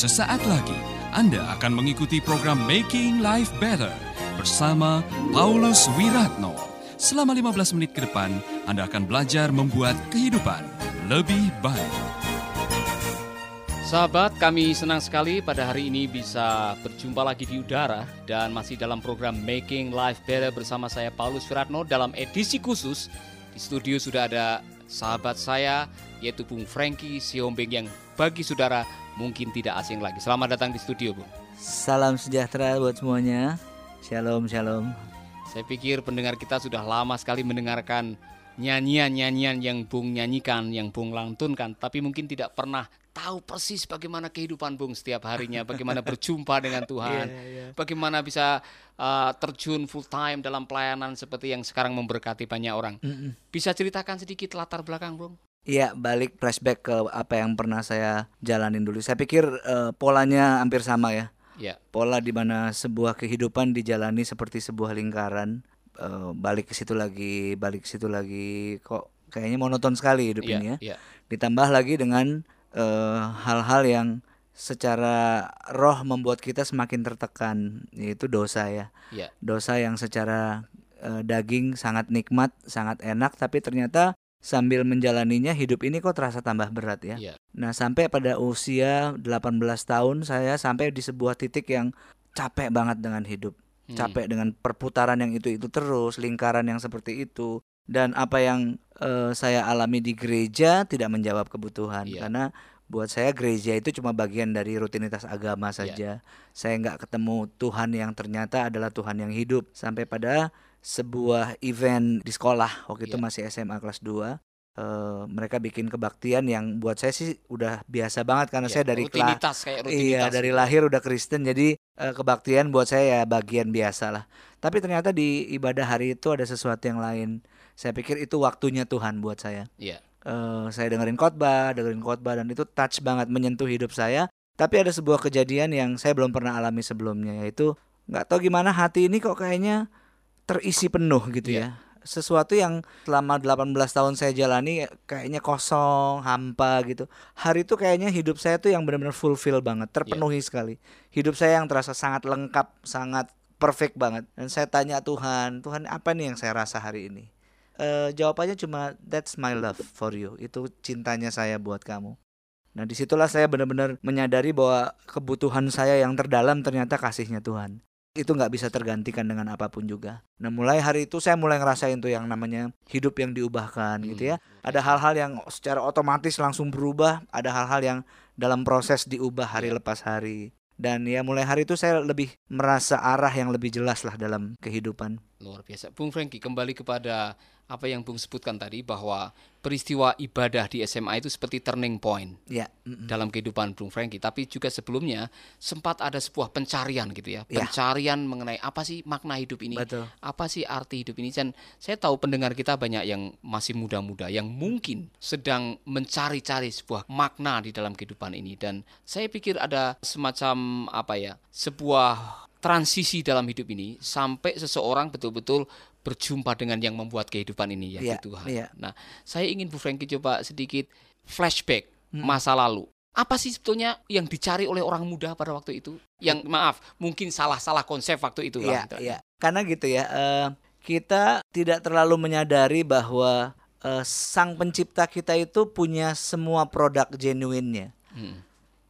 Sesaat lagi Anda akan mengikuti program Making Life Better bersama Paulus Wiratno. Selama 15 menit ke depan, Anda akan belajar membuat kehidupan lebih baik. Sahabat, kami senang sekali pada hari ini bisa berjumpa lagi di udara dan masih dalam program Making Life Better bersama saya Paulus Wiratno dalam edisi khusus. Di studio sudah ada sahabat saya yaitu Bung Frankie Siombing yang bagi saudara mungkin tidak asing lagi. Selamat datang di studio, Bung. Salam sejahtera buat semuanya. Shalom, shalom. Saya pikir pendengar kita sudah lama sekali mendengarkan nyanyian-nyanyian yang Bung nyanyikan, yang Bung lantunkan, tapi mungkin tidak pernah tahu persis bagaimana kehidupan Bung setiap harinya, bagaimana berjumpa dengan Tuhan, yeah, yeah. bagaimana bisa uh, terjun full time dalam pelayanan seperti yang sekarang memberkati banyak orang. Mm -mm. Bisa ceritakan sedikit latar belakang, Bung? Iya, balik flashback ke apa yang pernah saya jalanin dulu. Saya pikir uh, polanya hampir sama ya. Yeah. Pola di mana sebuah kehidupan dijalani seperti sebuah lingkaran. Uh, balik ke situ lagi, balik ke situ lagi. Kok kayaknya monoton sekali hidup yeah, ini ya. Yeah. Ditambah lagi dengan Eh, hal-hal uh, yang secara roh membuat kita semakin tertekan yaitu dosa ya yeah. dosa yang secara uh, daging sangat nikmat sangat enak tapi ternyata sambil menjalaninya hidup ini kok terasa tambah berat ya yeah. nah sampai pada usia 18 tahun saya sampai di sebuah titik yang capek banget dengan hidup hmm. capek dengan perputaran yang itu itu terus lingkaran yang seperti itu dan apa yang uh, saya alami di gereja tidak menjawab kebutuhan yeah. karena buat saya gereja itu cuma bagian dari rutinitas agama iya. saja. Yeah. Saya nggak ketemu Tuhan yang ternyata adalah Tuhan yang hidup sampai pada sebuah event di sekolah waktu yeah. itu iya. masih SMA kelas 2 Uh, mereka bikin kebaktian yang buat saya sih udah biasa banget karena yeah, saya dari rutinitas kayak rutinitas. Iya, dari lahir udah Kristen jadi uh, kebaktian buat saya ya bagian biasa lah. Tapi ternyata di ibadah hari itu ada sesuatu yang lain saya pikir itu waktunya Tuhan buat saya. Yeah. Iya. Uh, saya dengerin khotbah, dengerin khotbah dan itu touch banget menyentuh hidup saya. Tapi ada sebuah kejadian yang saya belum pernah alami sebelumnya yaitu nggak tahu gimana hati ini kok kayaknya terisi penuh gitu yeah. ya sesuatu yang selama 18 tahun saya jalani kayaknya kosong, hampa gitu. Hari itu kayaknya hidup saya tuh yang benar-benar fulfill banget, terpenuhi yeah. sekali. Hidup saya yang terasa sangat lengkap, sangat perfect banget. Dan saya tanya Tuhan, Tuhan apa nih yang saya rasa hari ini? uh, jawabannya cuma that's my love for you itu cintanya saya buat kamu nah di situlah saya benar-benar menyadari bahwa kebutuhan saya yang terdalam ternyata kasihnya Tuhan itu nggak bisa tergantikan dengan apa pun juga. Nah mulai hari itu saya mulai ngerasain tuh yang namanya hidup yang diubahkan hmm. gitu ya. Ada hal-hal yang secara otomatis langsung berubah, ada hal-hal yang dalam proses diubah hari yeah. lepas hari dan ya mulai hari itu saya lebih merasa arah yang lebih jelas lah dalam kehidupan. Luar biasa. Bung Franky kembali kepada apa yang Bung sebutkan tadi bahwa peristiwa ibadah di SMA itu seperti turning point ya. mm -mm. dalam kehidupan Bung Franky. Tapi juga sebelumnya sempat ada sebuah pencarian gitu ya, ya. pencarian mengenai apa sih makna hidup ini, Betul. apa sih arti hidup ini. Dan saya tahu pendengar kita banyak yang masih muda-muda yang mungkin sedang mencari-cari sebuah makna di dalam kehidupan ini. Dan saya pikir ada semacam apa ya, sebuah transisi dalam hidup ini sampai seseorang betul-betul berjumpa dengan yang membuat kehidupan ini ya yeah, Tuhan. Yeah. Nah, saya ingin Bu Franky coba sedikit flashback hmm. masa lalu. Apa sih sebetulnya yang dicari oleh orang muda pada waktu itu? Yang maaf, mungkin salah-salah konsep waktu itu Iya, yeah, yeah. Karena gitu ya, uh, kita tidak terlalu menyadari bahwa uh, sang pencipta kita itu punya semua produk genuinnya. Hmm.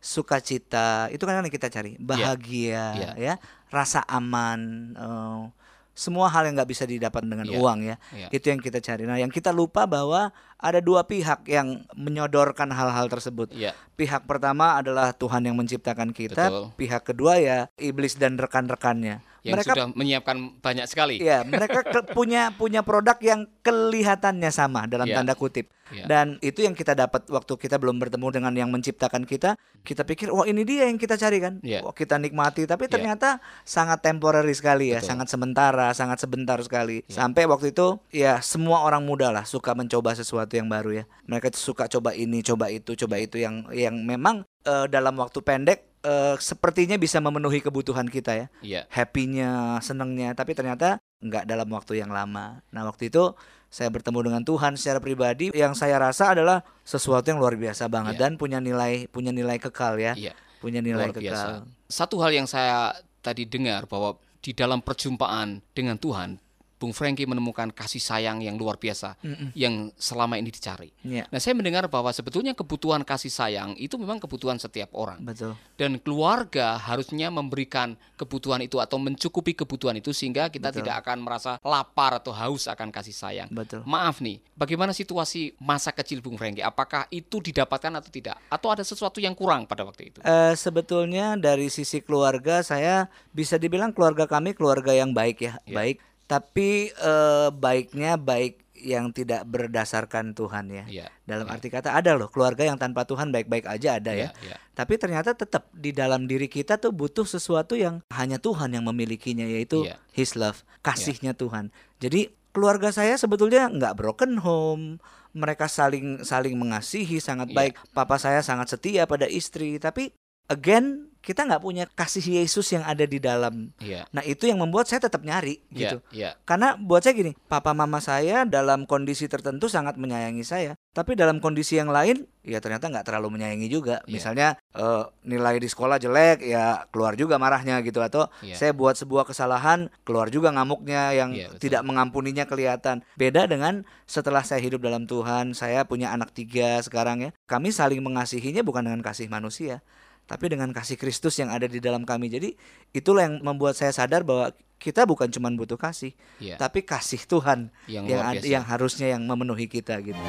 Sukacita, itu kan yang kita cari, iya. bahagia, yeah. Yeah. ya, rasa aman, uh, semua hal yang nggak bisa didapat dengan yeah. uang ya. Yeah. Itu yang kita cari. Nah, yang kita lupa bahwa ada dua pihak yang menyodorkan hal-hal tersebut. Yeah. Pihak pertama adalah Tuhan yang menciptakan kita, Betul. pihak kedua ya iblis dan rekan-rekannya yang mereka sudah menyiapkan banyak sekali. Ya, mereka ke, punya punya produk yang kelihatannya sama dalam ya. tanda kutip. Ya. Dan itu yang kita dapat waktu kita belum bertemu dengan yang menciptakan kita. Kita pikir, wah ini dia yang kita cari kan. Ya. Wah kita nikmati, tapi ya. ternyata ya. sangat temporary sekali ya, Betul. sangat sementara, sangat sebentar sekali. Ya. Sampai waktu itu ya semua orang muda lah suka mencoba sesuatu yang baru ya. Mereka suka coba ini, coba itu, coba itu yang yang memang uh, dalam waktu pendek uh, sepertinya bisa memenuhi kebutuhan kita ya. Yeah. Happynya, senengnya, tapi ternyata nggak dalam waktu yang lama. Nah waktu itu saya bertemu dengan Tuhan secara pribadi yang saya rasa adalah sesuatu yang luar biasa banget yeah. dan punya nilai punya nilai kekal ya. Yeah. punya nilai Luar kekal. Satu hal yang saya tadi dengar bahwa di dalam perjumpaan dengan Tuhan Bung Franky menemukan kasih sayang yang luar biasa mm -mm. yang selama ini dicari. Yeah. Nah, saya mendengar bahwa sebetulnya kebutuhan kasih sayang itu memang kebutuhan setiap orang. Betul. Dan keluarga harusnya memberikan kebutuhan itu atau mencukupi kebutuhan itu sehingga kita Betul. tidak akan merasa lapar atau haus akan kasih sayang. Betul. Maaf nih, bagaimana situasi masa kecil Bung Franky? Apakah itu didapatkan atau tidak? Atau ada sesuatu yang kurang pada waktu itu? Uh, sebetulnya dari sisi keluarga saya bisa dibilang keluarga kami keluarga yang baik ya, yeah. baik tapi uh, baiknya baik yang tidak berdasarkan Tuhan ya. ya dalam ya. arti kata ada loh keluarga yang tanpa Tuhan baik-baik aja ada ya. ya. ya. Tapi ternyata tetap di dalam diri kita tuh butuh sesuatu yang hanya Tuhan yang memilikinya yaitu ya. His love, kasihnya ya. Tuhan. Jadi keluarga saya sebetulnya nggak broken home. Mereka saling saling mengasihi sangat baik. Papa saya sangat setia pada istri. Tapi again kita nggak punya kasih Yesus yang ada di dalam. Yeah. Nah itu yang membuat saya tetap nyari yeah, gitu. Yeah. Karena buat saya gini, papa mama saya dalam kondisi tertentu sangat menyayangi saya, tapi dalam kondisi yang lain ya ternyata nggak terlalu menyayangi juga. Yeah. Misalnya uh, nilai di sekolah jelek, ya keluar juga marahnya gitu. Atau yeah. saya buat sebuah kesalahan, keluar juga ngamuknya yang yeah, tidak mengampuninya kelihatan. Beda dengan setelah saya hidup dalam Tuhan, saya punya anak tiga sekarang ya. Kami saling mengasihinya bukan dengan kasih manusia tapi dengan kasih Kristus yang ada di dalam kami. Jadi itulah yang membuat saya sadar bahwa kita bukan cuma butuh kasih, yeah. tapi kasih Tuhan yang yang, yang harusnya yang memenuhi kita gitu.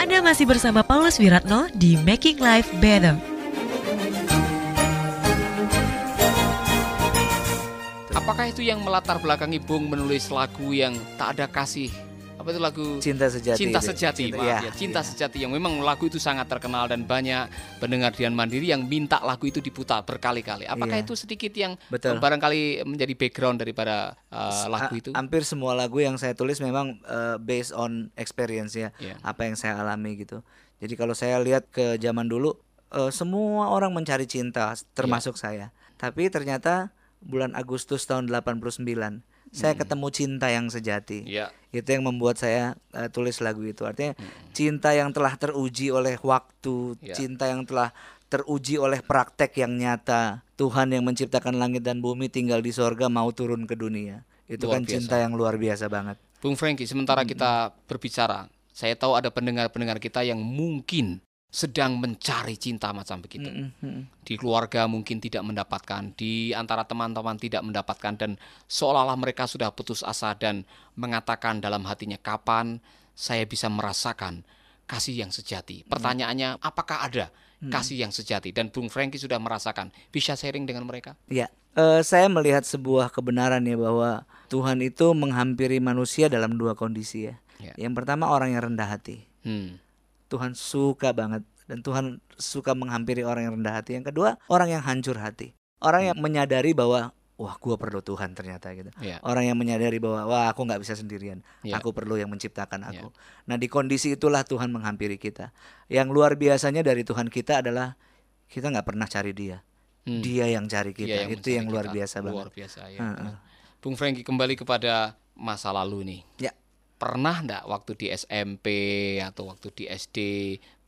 Anda masih bersama Paulus Wiratno di Making Life Better. Apakah itu yang melatar belakangi Bung menulis lagu yang tak ada kasih apa itu lagu Cinta Sejati. Cinta Sejati, Cinta, maaf ya, ya. Cinta ya. Sejati yang memang lagu itu sangat terkenal dan banyak pendengar Dian Mandiri yang minta lagu itu diputar berkali-kali. Apakah ya. itu sedikit yang Betul. barangkali menjadi background daripada uh, lagu itu? Hampir semua lagu yang saya tulis memang uh, based on experience ya, ya, apa yang saya alami gitu. Jadi kalau saya lihat ke zaman dulu uh, semua orang mencari cinta termasuk ya. saya. Tapi ternyata bulan Agustus tahun 89 saya hmm. ketemu cinta yang sejati. Ya. Itu yang membuat saya uh, tulis lagu itu. Artinya hmm. cinta yang telah teruji oleh waktu, ya. cinta yang telah teruji oleh praktek yang nyata. Tuhan yang menciptakan langit dan bumi tinggal di sorga mau turun ke dunia. Itu luar kan biasa. cinta yang luar biasa banget. Bung Franky, sementara hmm. kita berbicara, saya tahu ada pendengar-pendengar kita yang mungkin sedang mencari cinta macam begitu. Mm -hmm. Di keluarga mungkin tidak mendapatkan, di antara teman-teman tidak mendapatkan dan seolah-olah mereka sudah putus asa dan mengatakan dalam hatinya kapan saya bisa merasakan kasih yang sejati. Pertanyaannya apakah ada kasih yang sejati dan Bung Franky sudah merasakan. Bisa sharing dengan mereka? Ya. Uh, saya melihat sebuah kebenaran ya bahwa Tuhan itu menghampiri manusia dalam dua kondisi ya. ya. Yang pertama orang yang rendah hati. Hmm Tuhan suka banget dan Tuhan suka menghampiri orang yang rendah hati. Yang kedua, orang yang hancur hati. Orang yang menyadari bahwa wah gue perlu Tuhan ternyata gitu. Yeah. Orang yang menyadari bahwa wah aku nggak bisa sendirian. Yeah. Aku perlu yang menciptakan aku. Yeah. Nah di kondisi itulah Tuhan menghampiri kita. Yang luar biasanya dari Tuhan kita adalah kita nggak pernah cari dia. Hmm. Dia yang cari kita. yang Itu yang luar kita. biasa banget. Luar biasa ya. -uh. Bung Franky kembali kepada masa lalu nih. Ya pernah enggak waktu di SMP atau waktu di SD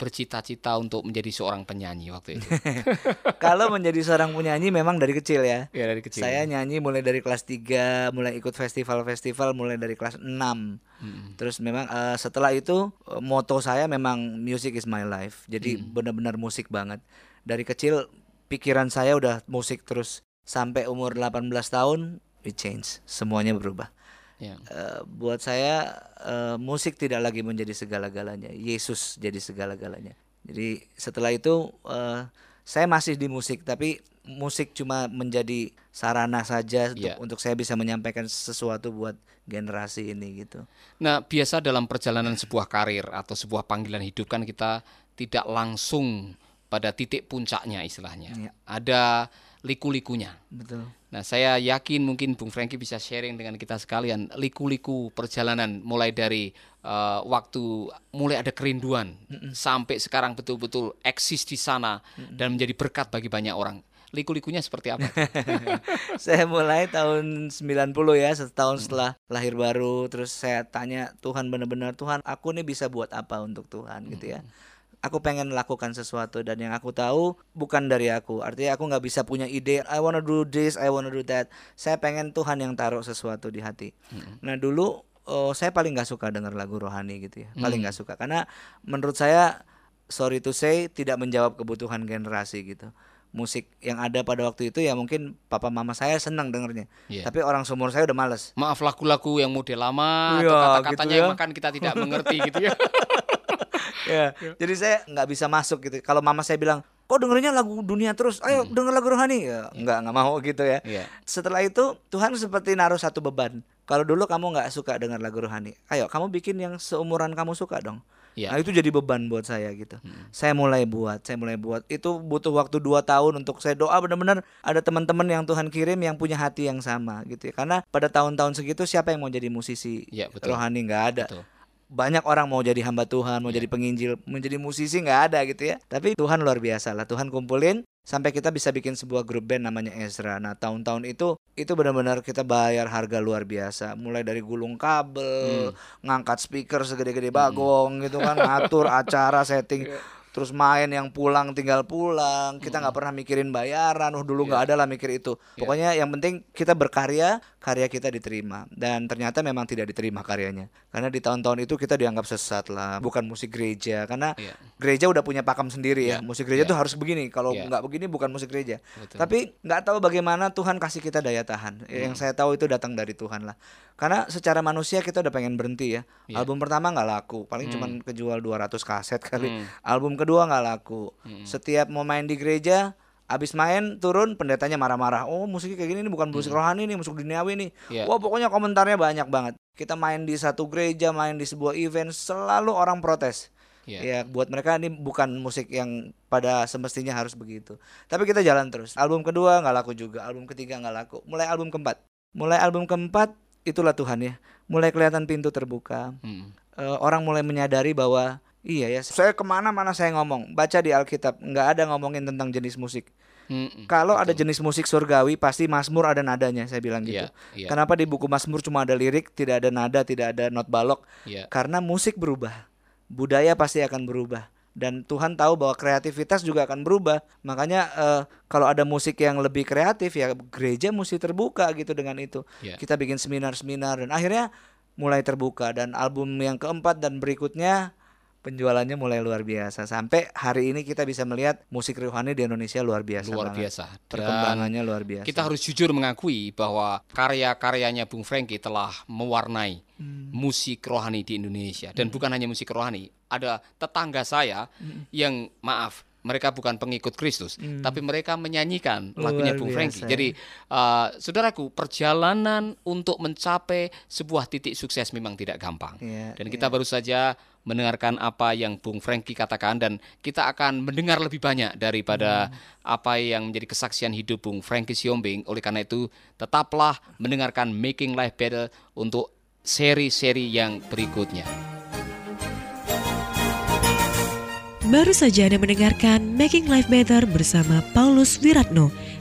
bercita-cita untuk menjadi seorang penyanyi waktu itu? Kalau menjadi seorang penyanyi memang dari kecil ya. Ya dari kecil. Saya nyanyi mulai dari kelas 3, mulai ikut festival-festival mulai dari kelas 6. Hmm. Terus memang uh, setelah itu uh, moto saya memang music is my life. Jadi hmm. benar-benar musik banget. Dari kecil pikiran saya udah musik terus sampai umur 18 tahun it change, semuanya berubah. Yeah. Ya. Uh, buat saya uh, musik tidak lagi menjadi segala-galanya. Yesus jadi segala-galanya. Jadi setelah itu uh, saya masih di musik, tapi musik cuma menjadi sarana saja untuk, yeah. untuk saya bisa menyampaikan sesuatu buat generasi ini gitu. Nah, biasa dalam perjalanan sebuah karir atau sebuah panggilan hidup kan kita tidak langsung pada titik puncaknya istilahnya. Yeah. Ada liku-likunya. Betul. Nah, saya yakin mungkin Bung Franky bisa sharing dengan kita sekalian liku-liku perjalanan mulai dari uh, waktu mulai ada kerinduan mm -mm. sampai sekarang betul-betul eksis di sana mm -mm. dan menjadi berkat bagi banyak orang. Liku-likunya seperti apa? saya mulai tahun 90 ya, setahun setelah lahir baru, terus saya tanya Tuhan benar-benar Tuhan, aku nih bisa buat apa untuk Tuhan gitu ya aku pengen lakukan sesuatu dan yang aku tahu bukan dari aku artinya aku nggak bisa punya ide I wanna do this I wanna do that saya pengen Tuhan yang taruh sesuatu di hati hmm. nah dulu oh, saya paling nggak suka dengar lagu rohani gitu ya paling hmm. nggak hmm. suka karena menurut saya sorry to say tidak menjawab kebutuhan generasi gitu musik yang ada pada waktu itu ya mungkin papa mama saya senang dengernya. Yeah. Tapi orang seumur saya udah males. Maaf lagu-lagu yang model lama ya, atau kata-katanya gitu ya. yang makan kita tidak mengerti gitu ya. ya. Jadi saya nggak bisa masuk gitu. Kalau mama saya bilang, kok dengernya lagu dunia terus? Ayo hmm. denger lagu rohani. Ya, yeah. nggak nggak mau gitu ya. Yeah. Setelah itu Tuhan seperti naruh satu beban. Kalau dulu kamu nggak suka dengar lagu rohani, ayo kamu bikin yang seumuran kamu suka dong. Ya. Nah itu jadi beban buat saya gitu. Hmm. Saya mulai buat, saya mulai buat. Itu butuh waktu dua tahun untuk saya doa benar-benar ada teman-teman yang Tuhan kirim yang punya hati yang sama gitu ya. Karena pada tahun-tahun segitu siapa yang mau jadi musisi ya, betul. rohani nggak ada. Betul banyak orang mau jadi hamba Tuhan, mau yeah. jadi penginjil, menjadi musisi nggak ada gitu ya. Tapi Tuhan luar biasa lah. Tuhan kumpulin sampai kita bisa bikin sebuah grup band namanya Ezra. Nah tahun-tahun itu itu benar-benar kita bayar harga luar biasa. Mulai dari gulung kabel, hmm. ngangkat speaker segede-gede bagong hmm. gitu kan, ngatur acara, setting. Yeah terus main yang pulang tinggal pulang kita nggak hmm. pernah mikirin bayaran oh dulu nggak yeah. ada lah mikir itu yeah. pokoknya yang penting kita berkarya karya kita diterima dan ternyata memang tidak diterima karyanya karena di tahun-tahun itu kita dianggap sesat lah bukan musik gereja karena yeah. gereja udah punya pakam sendiri yeah. ya musik gereja yeah. tuh harus begini kalau yeah. nggak begini bukan musik gereja Betul. tapi nggak tahu bagaimana Tuhan kasih kita daya tahan hmm. yang saya tahu itu datang dari Tuhan lah karena secara manusia kita udah pengen berhenti ya yeah. album pertama nggak laku paling hmm. cuman kejual 200 kaset kali hmm. album kedua nggak laku. Hmm. Setiap mau main di gereja, abis main turun pendetanya marah-marah. Oh musiknya kayak gini ini bukan musik hmm. rohani nih, musik duniawi nih. Yeah. Wah pokoknya komentarnya banyak banget. Kita main di satu gereja, main di sebuah event, selalu orang protes. Yeah. Ya buat mereka ini bukan musik yang pada semestinya harus begitu. Tapi kita jalan terus. Album kedua nggak laku juga, album ketiga nggak laku. Mulai album keempat, mulai album keempat itulah Tuhan ya. Mulai kelihatan pintu terbuka. Hmm. Uh, orang mulai menyadari bahwa Iya ya, saya ke mana mana saya ngomong, baca di Alkitab, nggak ada ngomongin tentang jenis musik. Mm Kalau ada jenis musik surgawi, pasti Mazmur ada nadanya, saya bilang gitu. Yeah, yeah. Kenapa di buku Mazmur cuma ada lirik, tidak ada nada, tidak ada not balok? Yeah. Karena musik berubah, budaya pasti akan berubah, dan Tuhan tahu bahwa kreativitas juga akan berubah. Makanya uh, kalau ada musik yang lebih kreatif, ya gereja mesti terbuka gitu dengan itu. Yeah. Kita bikin seminar-seminar dan akhirnya mulai terbuka dan album yang keempat dan berikutnya penjualannya mulai luar biasa sampai hari ini kita bisa melihat musik rohani di Indonesia luar biasa luar banget. biasa perkembangannya luar biasa kita harus jujur mengakui bahwa karya-karyanya Bung Franky telah mewarnai hmm. musik rohani di Indonesia dan hmm. bukan hanya musik rohani ada tetangga saya hmm. yang maaf mereka bukan pengikut Kristus, hmm. tapi mereka menyanyikan lagunya Bung Franky. Jadi, uh, saudaraku, perjalanan untuk mencapai sebuah titik sukses memang tidak gampang. Yeah, dan kita yeah. baru saja mendengarkan apa yang Bung Franky katakan dan kita akan mendengar lebih banyak daripada hmm. apa yang menjadi kesaksian hidup Bung Franky Siombing. Oleh karena itu, tetaplah mendengarkan Making Life Better untuk seri-seri yang berikutnya. Baru saja Anda mendengarkan Making Life Better bersama Paulus Wiratno.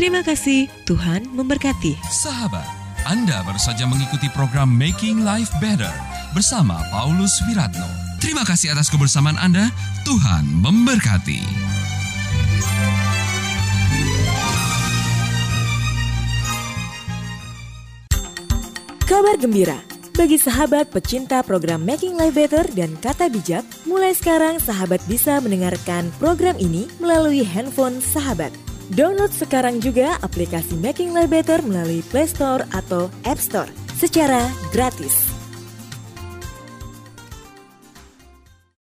Terima kasih, Tuhan memberkati. Sahabat, Anda baru saja mengikuti program Making Life Better bersama Paulus Wiratno. Terima kasih atas kebersamaan Anda. Tuhan memberkati. Kabar gembira bagi sahabat pecinta program Making Life Better dan Kata Bijak, mulai sekarang sahabat bisa mendengarkan program ini melalui handphone sahabat. Download sekarang juga aplikasi Making Life Better melalui Play Store atau App Store secara gratis.